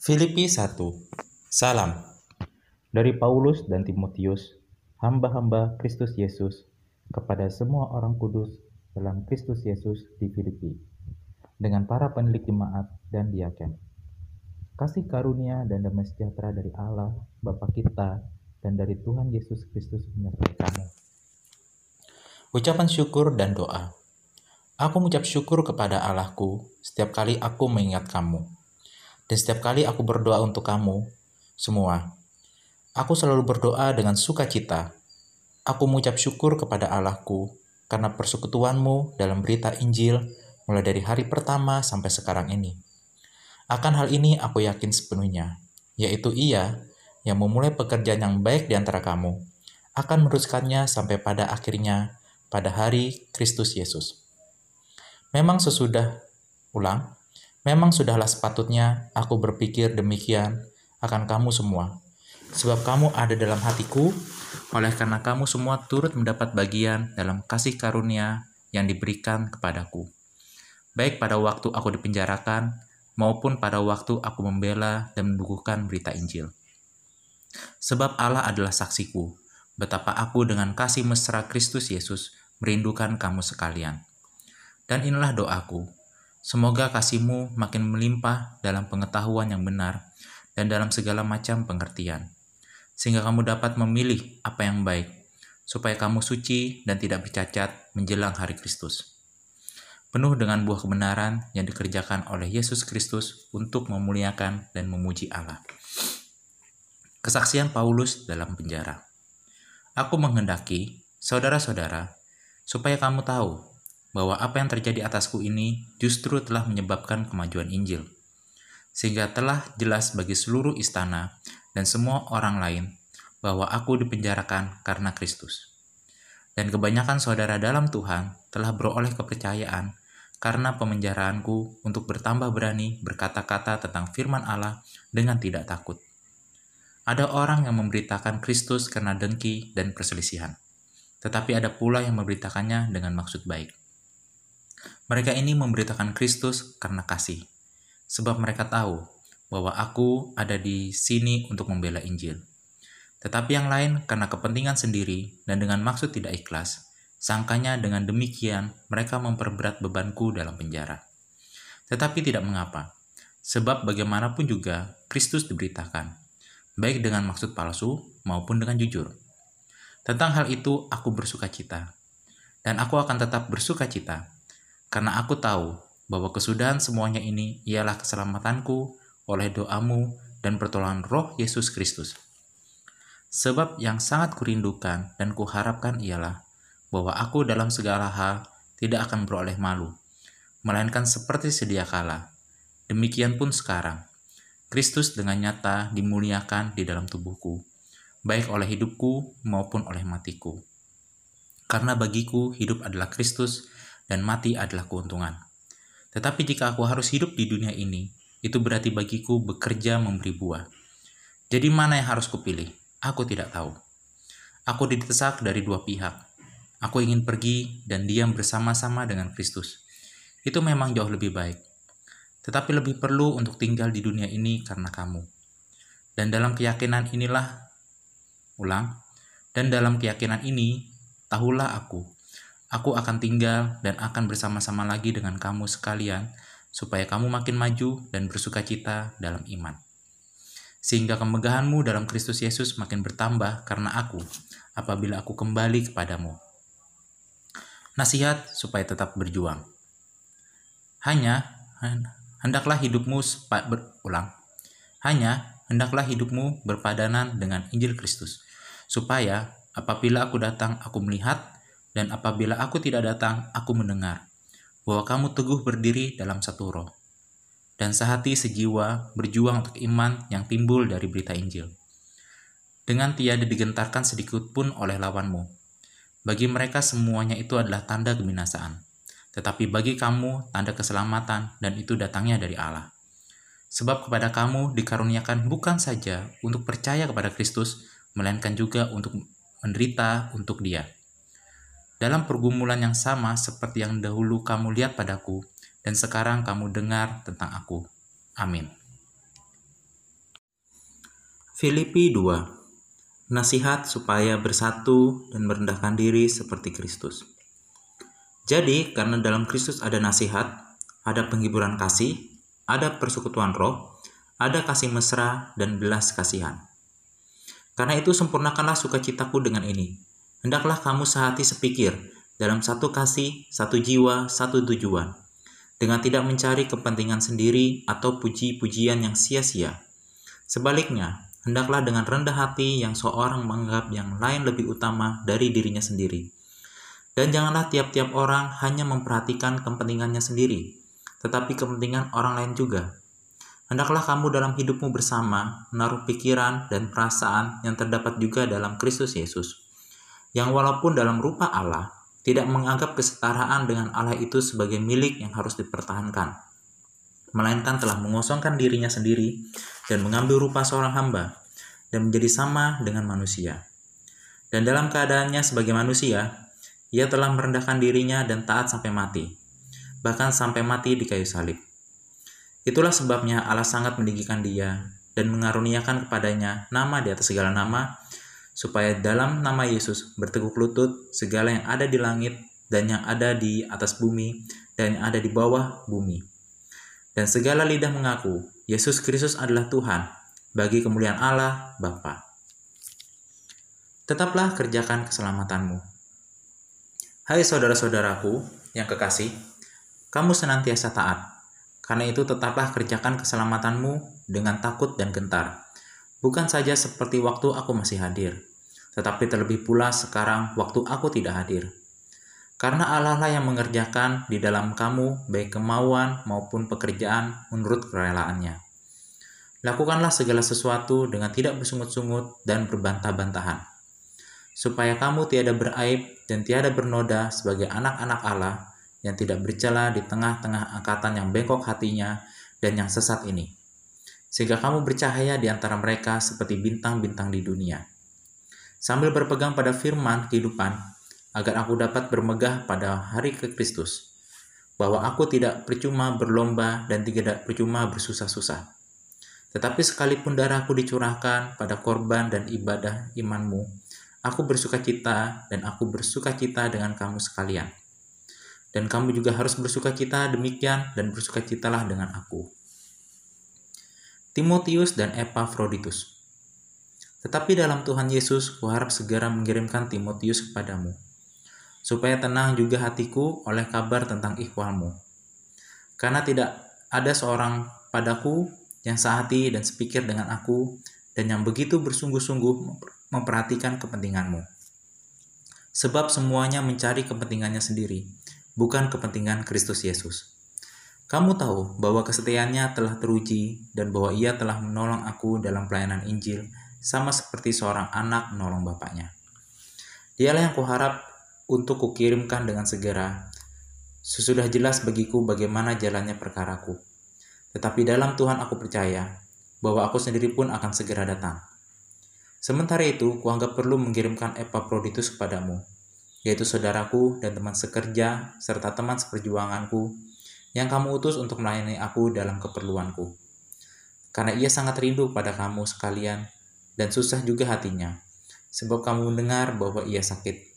Filipi 1 Salam dari Paulus dan Timotius, hamba-hamba Kristus Yesus, kepada semua orang kudus dalam Kristus Yesus di Filipi, dengan para penilik jemaat dan diaken. Kasih karunia dan damai sejahtera dari Allah, Bapa kita, dan dari Tuhan Yesus Kristus menyertai kamu. Ucapan syukur dan doa. Aku mengucap syukur kepada Allahku setiap kali aku mengingat kamu. Dan setiap kali aku berdoa untuk kamu, semua. Aku selalu berdoa dengan sukacita. Aku mengucap syukur kepada Allahku karena persekutuanmu dalam berita Injil mulai dari hari pertama sampai sekarang ini. Akan hal ini aku yakin sepenuhnya, yaitu ia yang memulai pekerjaan yang baik di antara kamu, akan meneruskannya sampai pada akhirnya pada hari Kristus Yesus. Memang sesudah ulang, memang sudahlah sepatutnya aku berpikir demikian akan kamu semua, sebab kamu ada dalam hatiku, oleh karena kamu semua turut mendapat bagian dalam kasih karunia yang diberikan kepadaku. Baik pada waktu aku dipenjarakan, maupun pada waktu aku membela dan mendukuhkan berita Injil. Sebab Allah adalah saksiku, betapa aku dengan kasih mesra Kristus Yesus merindukan kamu sekalian. Dan inilah doaku, semoga kasihmu makin melimpah dalam pengetahuan yang benar dan dalam segala macam pengertian, sehingga kamu dapat memilih apa yang baik, supaya kamu suci dan tidak bercacat menjelang hari Kristus penuh dengan buah kebenaran yang dikerjakan oleh Yesus Kristus untuk memuliakan dan memuji Allah. Kesaksian Paulus dalam penjara. Aku menghendaki, saudara-saudara, supaya kamu tahu bahwa apa yang terjadi atasku ini justru telah menyebabkan kemajuan Injil, sehingga telah jelas bagi seluruh istana dan semua orang lain bahwa aku dipenjarakan karena Kristus. Dan kebanyakan saudara dalam Tuhan telah beroleh kepercayaan karena pemenjaraanku untuk bertambah berani berkata-kata tentang firman Allah dengan tidak takut. Ada orang yang memberitakan Kristus karena dengki dan perselisihan, tetapi ada pula yang memberitakannya dengan maksud baik. Mereka ini memberitakan Kristus karena kasih, sebab mereka tahu bahwa aku ada di sini untuk membela Injil. Tetapi yang lain karena kepentingan sendiri dan dengan maksud tidak ikhlas, Sangkanya dengan demikian mereka memperberat bebanku dalam penjara. Tetapi tidak mengapa, sebab bagaimanapun juga Kristus diberitakan, baik dengan maksud palsu maupun dengan jujur. Tentang hal itu aku bersuka cita, dan aku akan tetap bersuka cita, karena aku tahu bahwa kesudahan semuanya ini ialah keselamatanku oleh doamu dan pertolongan roh Yesus Kristus. Sebab yang sangat kurindukan dan kuharapkan ialah bahwa aku dalam segala hal tidak akan beroleh malu, melainkan seperti sedia kala. Demikian pun sekarang, Kristus dengan nyata dimuliakan di dalam tubuhku, baik oleh hidupku maupun oleh matiku. Karena bagiku hidup adalah Kristus dan mati adalah keuntungan. Tetapi jika aku harus hidup di dunia ini, itu berarti bagiku bekerja memberi buah. Jadi mana yang harus kupilih? Aku tidak tahu. Aku didesak dari dua pihak, Aku ingin pergi dan diam bersama-sama dengan Kristus. Itu memang jauh lebih baik. Tetapi lebih perlu untuk tinggal di dunia ini karena kamu. Dan dalam keyakinan inilah, ulang, dan dalam keyakinan ini, tahulah aku, aku akan tinggal dan akan bersama-sama lagi dengan kamu sekalian, supaya kamu makin maju dan bersuka cita dalam iman. Sehingga kemegahanmu dalam Kristus Yesus makin bertambah karena aku, apabila aku kembali kepadamu Nasihat supaya tetap berjuang. Hanya hendaklah hidupmu berulang. Hanya hendaklah hidupmu berpadanan dengan Injil Kristus, supaya apabila aku datang aku melihat, dan apabila aku tidak datang aku mendengar, bahwa kamu teguh berdiri dalam satu roh, dan sehati sejiwa berjuang untuk iman yang timbul dari berita Injil. Dengan tiada digentarkan sedikit pun oleh lawanmu, bagi mereka semuanya itu adalah tanda kebinasaan. Tetapi bagi kamu tanda keselamatan dan itu datangnya dari Allah. Sebab kepada kamu dikaruniakan bukan saja untuk percaya kepada Kristus, melainkan juga untuk menderita untuk dia. Dalam pergumulan yang sama seperti yang dahulu kamu lihat padaku, dan sekarang kamu dengar tentang aku. Amin. Filipi 2 Nasihat supaya bersatu dan merendahkan diri seperti Kristus. Jadi, karena dalam Kristus ada nasihat, ada penghiburan kasih, ada persekutuan roh, ada kasih mesra dan belas kasihan. Karena itu sempurnakanlah sukacitaku dengan ini. Hendaklah kamu sehati sepikir, dalam satu kasih, satu jiwa, satu tujuan, dengan tidak mencari kepentingan sendiri atau puji-pujian yang sia-sia. Sebaliknya, hendaklah dengan rendah hati yang seorang menganggap yang lain lebih utama dari dirinya sendiri dan janganlah tiap-tiap orang hanya memperhatikan kepentingannya sendiri, tetapi kepentingan orang lain juga. Hendaklah kamu dalam hidupmu bersama menaruh pikiran dan perasaan yang terdapat juga dalam Kristus Yesus, yang walaupun dalam rupa Allah, tidak menganggap kesetaraan dengan Allah itu sebagai milik yang harus dipertahankan, melainkan telah mengosongkan dirinya sendiri dan mengambil rupa seorang hamba dan menjadi sama dengan manusia. Dan dalam keadaannya sebagai manusia, ia telah merendahkan dirinya dan taat sampai mati, bahkan sampai mati di kayu salib. Itulah sebabnya Allah sangat meninggikan dia dan mengaruniakan kepadanya nama di atas segala nama, supaya dalam nama Yesus berteguk lutut segala yang ada di langit dan yang ada di atas bumi dan yang ada di bawah bumi. Dan segala lidah mengaku, Yesus Kristus adalah Tuhan, bagi kemuliaan Allah Bapa. Tetaplah kerjakan keselamatanmu Hai saudara-saudaraku yang kekasih, kamu senantiasa taat. Karena itu tetaplah kerjakan keselamatanmu dengan takut dan gentar. Bukan saja seperti waktu aku masih hadir, tetapi terlebih pula sekarang waktu aku tidak hadir. Karena Allah lah yang mengerjakan di dalam kamu baik kemauan maupun pekerjaan menurut kerelaannya. Lakukanlah segala sesuatu dengan tidak bersungut-sungut dan berbantah-bantahan supaya kamu tiada beraib dan tiada bernoda sebagai anak-anak Allah yang tidak bercela di tengah-tengah angkatan yang bengkok hatinya dan yang sesat ini. Sehingga kamu bercahaya di antara mereka seperti bintang-bintang di dunia. Sambil berpegang pada firman kehidupan, agar aku dapat bermegah pada hari ke Kristus, bahwa aku tidak percuma berlomba dan tidak percuma bersusah-susah. Tetapi sekalipun darahku dicurahkan pada korban dan ibadah imanmu, Aku bersuka cita dan aku bersuka cita dengan kamu sekalian. Dan kamu juga harus bersuka cita demikian dan bersuka citalah dengan aku. Timotius dan Epaphroditus Tetapi dalam Tuhan Yesus, kuharap segera mengirimkan Timotius kepadamu, supaya tenang juga hatiku oleh kabar tentang ikhwalmu. Karena tidak ada seorang padaku yang sehati dan sepikir dengan aku, dan yang begitu bersungguh-sungguh memperhatikan kepentinganmu. Sebab semuanya mencari kepentingannya sendiri, bukan kepentingan Kristus Yesus. Kamu tahu bahwa kesetiaannya telah teruji dan bahwa ia telah menolong aku dalam pelayanan Injil sama seperti seorang anak menolong bapaknya. Dialah yang kuharap untuk kukirimkan dengan segera. Sesudah jelas bagiku bagaimana jalannya perkaraku. Tetapi dalam Tuhan aku percaya bahwa aku sendiri pun akan segera datang. Sementara itu, kuanggap perlu mengirimkan Epaphroditus kepadamu, yaitu saudaraku dan teman sekerja serta teman seperjuanganku yang kamu utus untuk melayani aku dalam keperluanku. Karena ia sangat rindu pada kamu sekalian dan susah juga hatinya, sebab kamu mendengar bahwa ia sakit.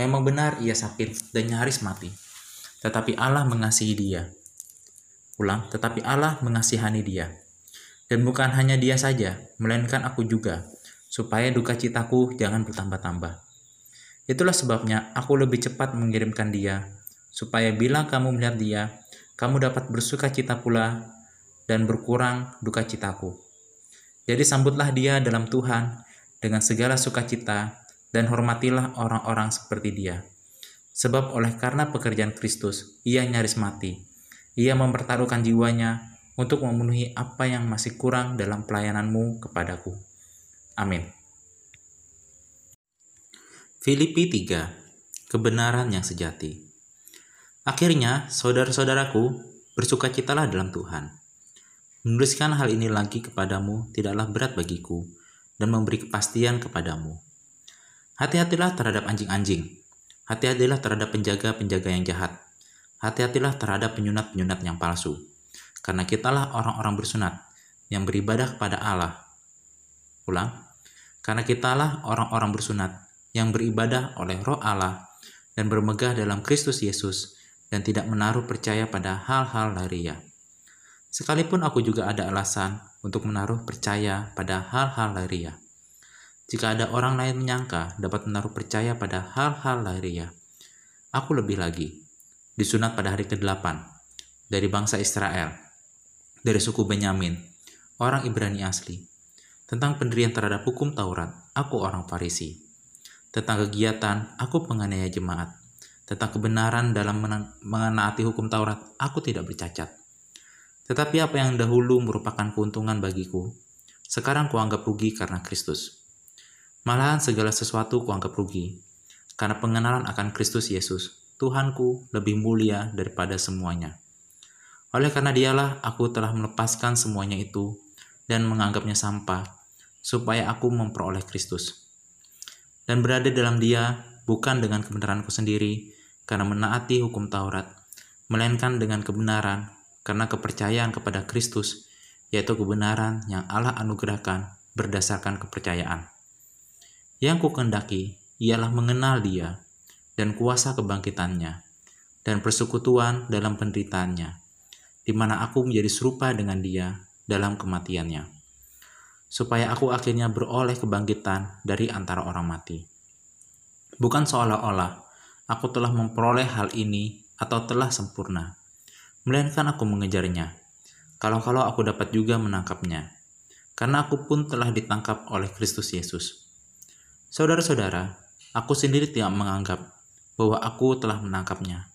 Memang benar ia sakit dan nyaris mati, tetapi Allah mengasihi dia. Ulang, tetapi Allah mengasihani dia. Dan bukan hanya dia saja, melainkan aku juga, supaya duka citaku jangan bertambah-tambah. Itulah sebabnya aku lebih cepat mengirimkan dia, supaya bila kamu melihat dia, kamu dapat bersuka cita pula dan berkurang duka citaku. Jadi sambutlah dia dalam Tuhan dengan segala sukacita dan hormatilah orang-orang seperti dia. Sebab oleh karena pekerjaan Kristus, ia nyaris mati. Ia mempertaruhkan jiwanya untuk memenuhi apa yang masih kurang dalam pelayananmu kepadaku. Amin. Filipi 3. Kebenaran yang sejati. Akhirnya, saudara-saudaraku, bersukacitalah dalam Tuhan. Menuliskan hal ini lagi kepadamu tidaklah berat bagiku dan memberi kepastian kepadamu. Hati-hatilah terhadap anjing-anjing. Hati-hatilah terhadap penjaga-penjaga yang jahat. Hati-hatilah terhadap penyunat-penyunat yang palsu. Karena kitalah orang-orang bersunat yang beribadah kepada Allah Ulang, karena kitalah orang-orang bersunat yang beribadah oleh roh Allah dan bermegah dalam Kristus Yesus dan tidak menaruh percaya pada hal-hal laria. Sekalipun aku juga ada alasan untuk menaruh percaya pada hal-hal laria. Jika ada orang lain menyangka dapat menaruh percaya pada hal-hal laria, aku lebih lagi, disunat pada hari ke-8, dari bangsa Israel, dari suku Benyamin, orang Ibrani asli, tentang pendirian terhadap hukum Taurat, aku orang Farisi. Tentang kegiatan, aku penganiaya jemaat. Tentang kebenaran dalam menaati hukum Taurat, aku tidak bercacat. Tetapi apa yang dahulu merupakan keuntungan bagiku, sekarang kuanggap rugi karena Kristus. Malahan segala sesuatu kuanggap rugi, karena pengenalan akan Kristus Yesus, Tuhanku lebih mulia daripada semuanya. Oleh karena dialah aku telah melepaskan semuanya itu dan menganggapnya sampah supaya aku memperoleh Kristus. Dan berada dalam dia bukan dengan kebenaranku sendiri, karena menaati hukum Taurat, melainkan dengan kebenaran, karena kepercayaan kepada Kristus, yaitu kebenaran yang Allah anugerahkan berdasarkan kepercayaan. Yang ku kendaki ialah mengenal dia dan kuasa kebangkitannya, dan persekutuan dalam penderitaannya, di mana aku menjadi serupa dengan dia dalam kematiannya supaya aku akhirnya beroleh kebangkitan dari antara orang mati. Bukan seolah-olah aku telah memperoleh hal ini atau telah sempurna, melainkan aku mengejarnya. Kalau-kalau aku dapat juga menangkapnya, karena aku pun telah ditangkap oleh Kristus Yesus. Saudara-saudara, aku sendiri tidak menganggap bahwa aku telah menangkapnya,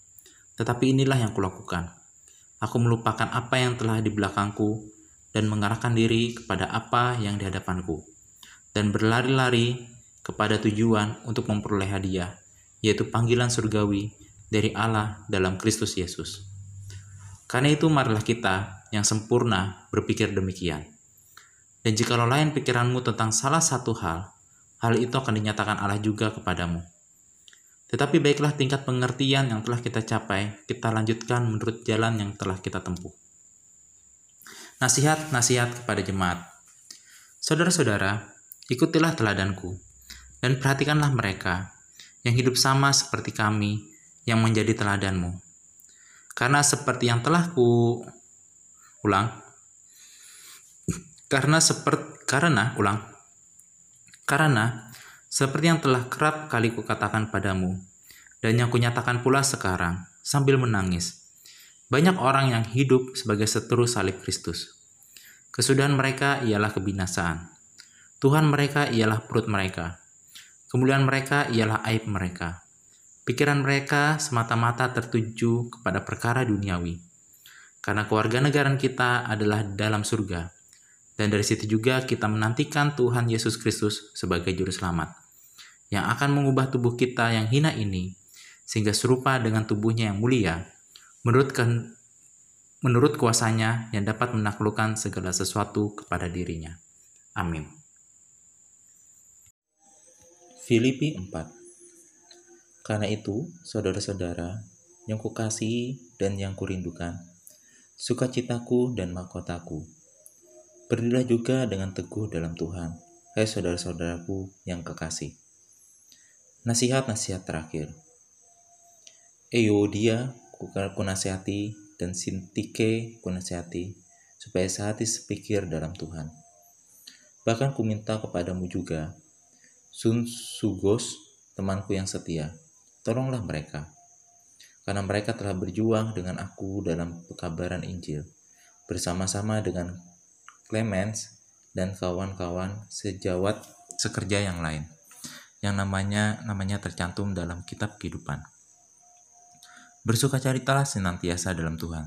tetapi inilah yang kulakukan. Aku melupakan apa yang telah di belakangku dan mengarahkan diri kepada apa yang di hadapanku, dan berlari-lari kepada tujuan untuk memperoleh hadiah, yaitu panggilan surgawi dari Allah dalam Kristus Yesus. Karena itu marilah kita yang sempurna berpikir demikian. Dan jikalau lain pikiranmu tentang salah satu hal, hal itu akan dinyatakan Allah juga kepadamu. Tetapi baiklah tingkat pengertian yang telah kita capai, kita lanjutkan menurut jalan yang telah kita tempuh. Nasihat-nasihat kepada jemaat. Saudara-saudara, ikutilah teladanku dan perhatikanlah mereka yang hidup sama seperti kami yang menjadi teladanmu. Karena seperti yang telah ku ulang, karena seperti karena ulang, karena seperti yang telah kerap kali kukatakan padamu, dan yang kunyatakan pula sekarang sambil menangis, banyak orang yang hidup sebagai seteru salib Kristus. Kesudahan mereka ialah kebinasaan. Tuhan mereka ialah perut mereka. Kemuliaan mereka ialah aib mereka. Pikiran mereka semata-mata tertuju kepada perkara duniawi. Karena keluarga negara kita adalah dalam surga. Dan dari situ juga kita menantikan Tuhan Yesus Kristus sebagai juru selamat. Yang akan mengubah tubuh kita yang hina ini sehingga serupa dengan tubuhnya yang mulia menurut menurut kuasanya yang dapat menaklukkan segala sesuatu kepada dirinya. Amin. Filipi 4 Karena itu, saudara-saudara, yang kukasihi dan yang kurindukan, sukacitaku dan mahkotaku, berdirilah juga dengan teguh dalam Tuhan, hai saudara-saudaraku yang kekasih. Nasihat-nasihat terakhir. Eodia ku nasihati dan sintike ku nasihati supaya sehati sepikir dalam Tuhan. Bahkan ku minta kepadamu juga, Sun Sugos, temanku yang setia, tolonglah mereka. Karena mereka telah berjuang dengan aku dalam pekabaran Injil, bersama-sama dengan Clemens dan kawan-kawan sejawat sekerja yang lain, yang namanya namanya tercantum dalam kitab kehidupan. Bersukacitalah senantiasa dalam Tuhan.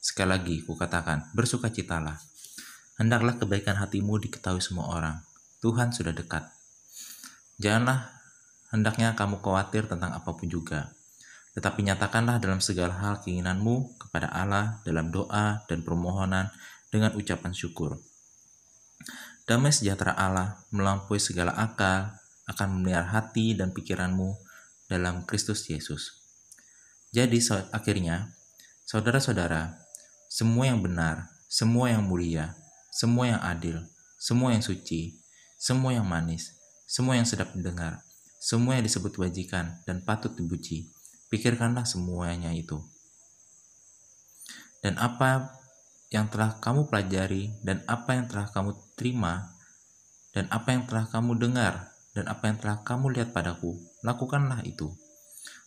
Sekali lagi, kukatakan, bersukacitalah. Hendaklah kebaikan hatimu diketahui semua orang. Tuhan sudah dekat. Janganlah hendaknya kamu khawatir tentang apa pun juga. Tetapi nyatakanlah dalam segala hal keinginanmu kepada Allah dalam doa dan permohonan dengan ucapan syukur. Damai sejahtera Allah melampaui segala akal akan memelihara hati dan pikiranmu dalam Kristus Yesus. Jadi akhirnya, saudara-saudara, semua yang benar, semua yang mulia, semua yang adil, semua yang suci, semua yang manis, semua yang sedap didengar, semua yang disebut wajikan dan patut dipuji. Pikirkanlah semuanya itu. Dan apa yang telah kamu pelajari, dan apa yang telah kamu terima, dan apa yang telah kamu dengar, dan apa yang telah kamu lihat padaku, lakukanlah itu.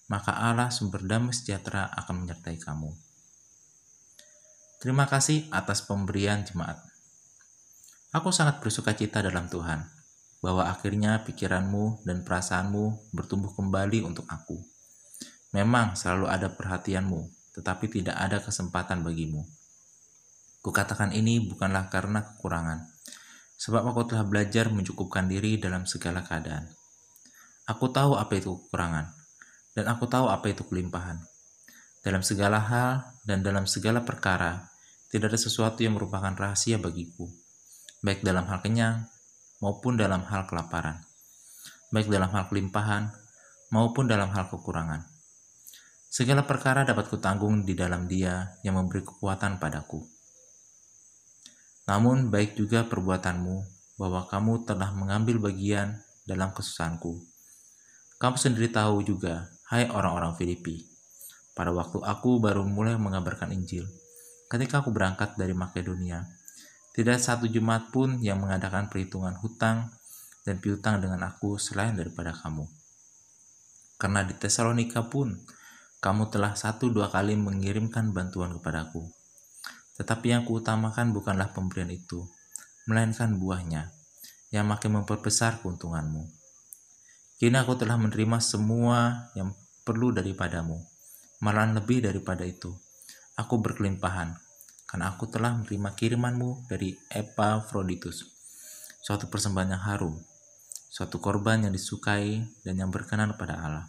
Maka Allah sumber damai sejahtera akan menyertai kamu. Terima kasih atas pemberian jemaat. Aku sangat bersuka cita dalam Tuhan, bahwa akhirnya pikiranmu dan perasaanmu bertumbuh kembali untuk aku. Memang selalu ada perhatianmu, tetapi tidak ada kesempatan bagimu. Kukatakan ini bukanlah karena kekurangan, sebab aku telah belajar mencukupkan diri dalam segala keadaan. Aku tahu apa itu kekurangan, dan aku tahu apa itu kelimpahan. Dalam segala hal dan dalam segala perkara, tidak ada sesuatu yang merupakan rahasia bagiku, baik dalam hal kenyang maupun dalam hal kelaparan, baik dalam hal kelimpahan maupun dalam hal kekurangan. Segala perkara dapat kutanggung di dalam Dia yang memberi kekuatan padaku. Namun baik juga perbuatanmu bahwa kamu telah mengambil bagian dalam kesusahanku. Kamu sendiri tahu juga, hai orang-orang Filipi, pada waktu aku baru mulai mengabarkan Injil, ketika aku berangkat dari Makedonia, tidak satu jemaat pun yang mengadakan perhitungan hutang dan piutang dengan aku selain daripada kamu. Karena di Tesalonika pun, kamu telah satu dua kali mengirimkan bantuan kepadaku tetapi yang kuutamakan bukanlah pemberian itu, melainkan buahnya, yang makin memperbesar keuntunganmu. Kini aku telah menerima semua yang perlu daripadamu, malahan lebih daripada itu. Aku berkelimpahan, karena aku telah menerima kirimanmu dari Epaphroditus, suatu persembahan yang harum, suatu korban yang disukai dan yang berkenan pada Allah.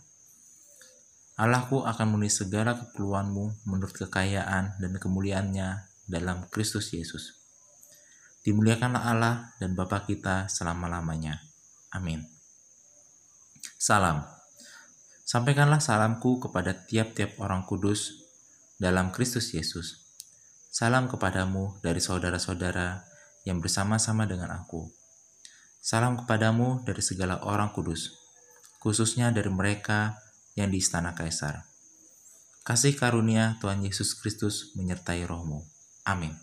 Allahku akan memenuhi segala keperluanmu menurut kekayaan dan kemuliaannya dalam Kristus Yesus. Dimuliakanlah Allah dan Bapa kita selama-lamanya. Amin. Salam. Sampaikanlah salamku kepada tiap-tiap orang kudus dalam Kristus Yesus. Salam kepadamu dari saudara-saudara yang bersama-sama dengan aku. Salam kepadamu dari segala orang kudus, khususnya dari mereka yang di istana Kaisar. Kasih karunia Tuhan Yesus Kristus menyertai rohmu. Amin.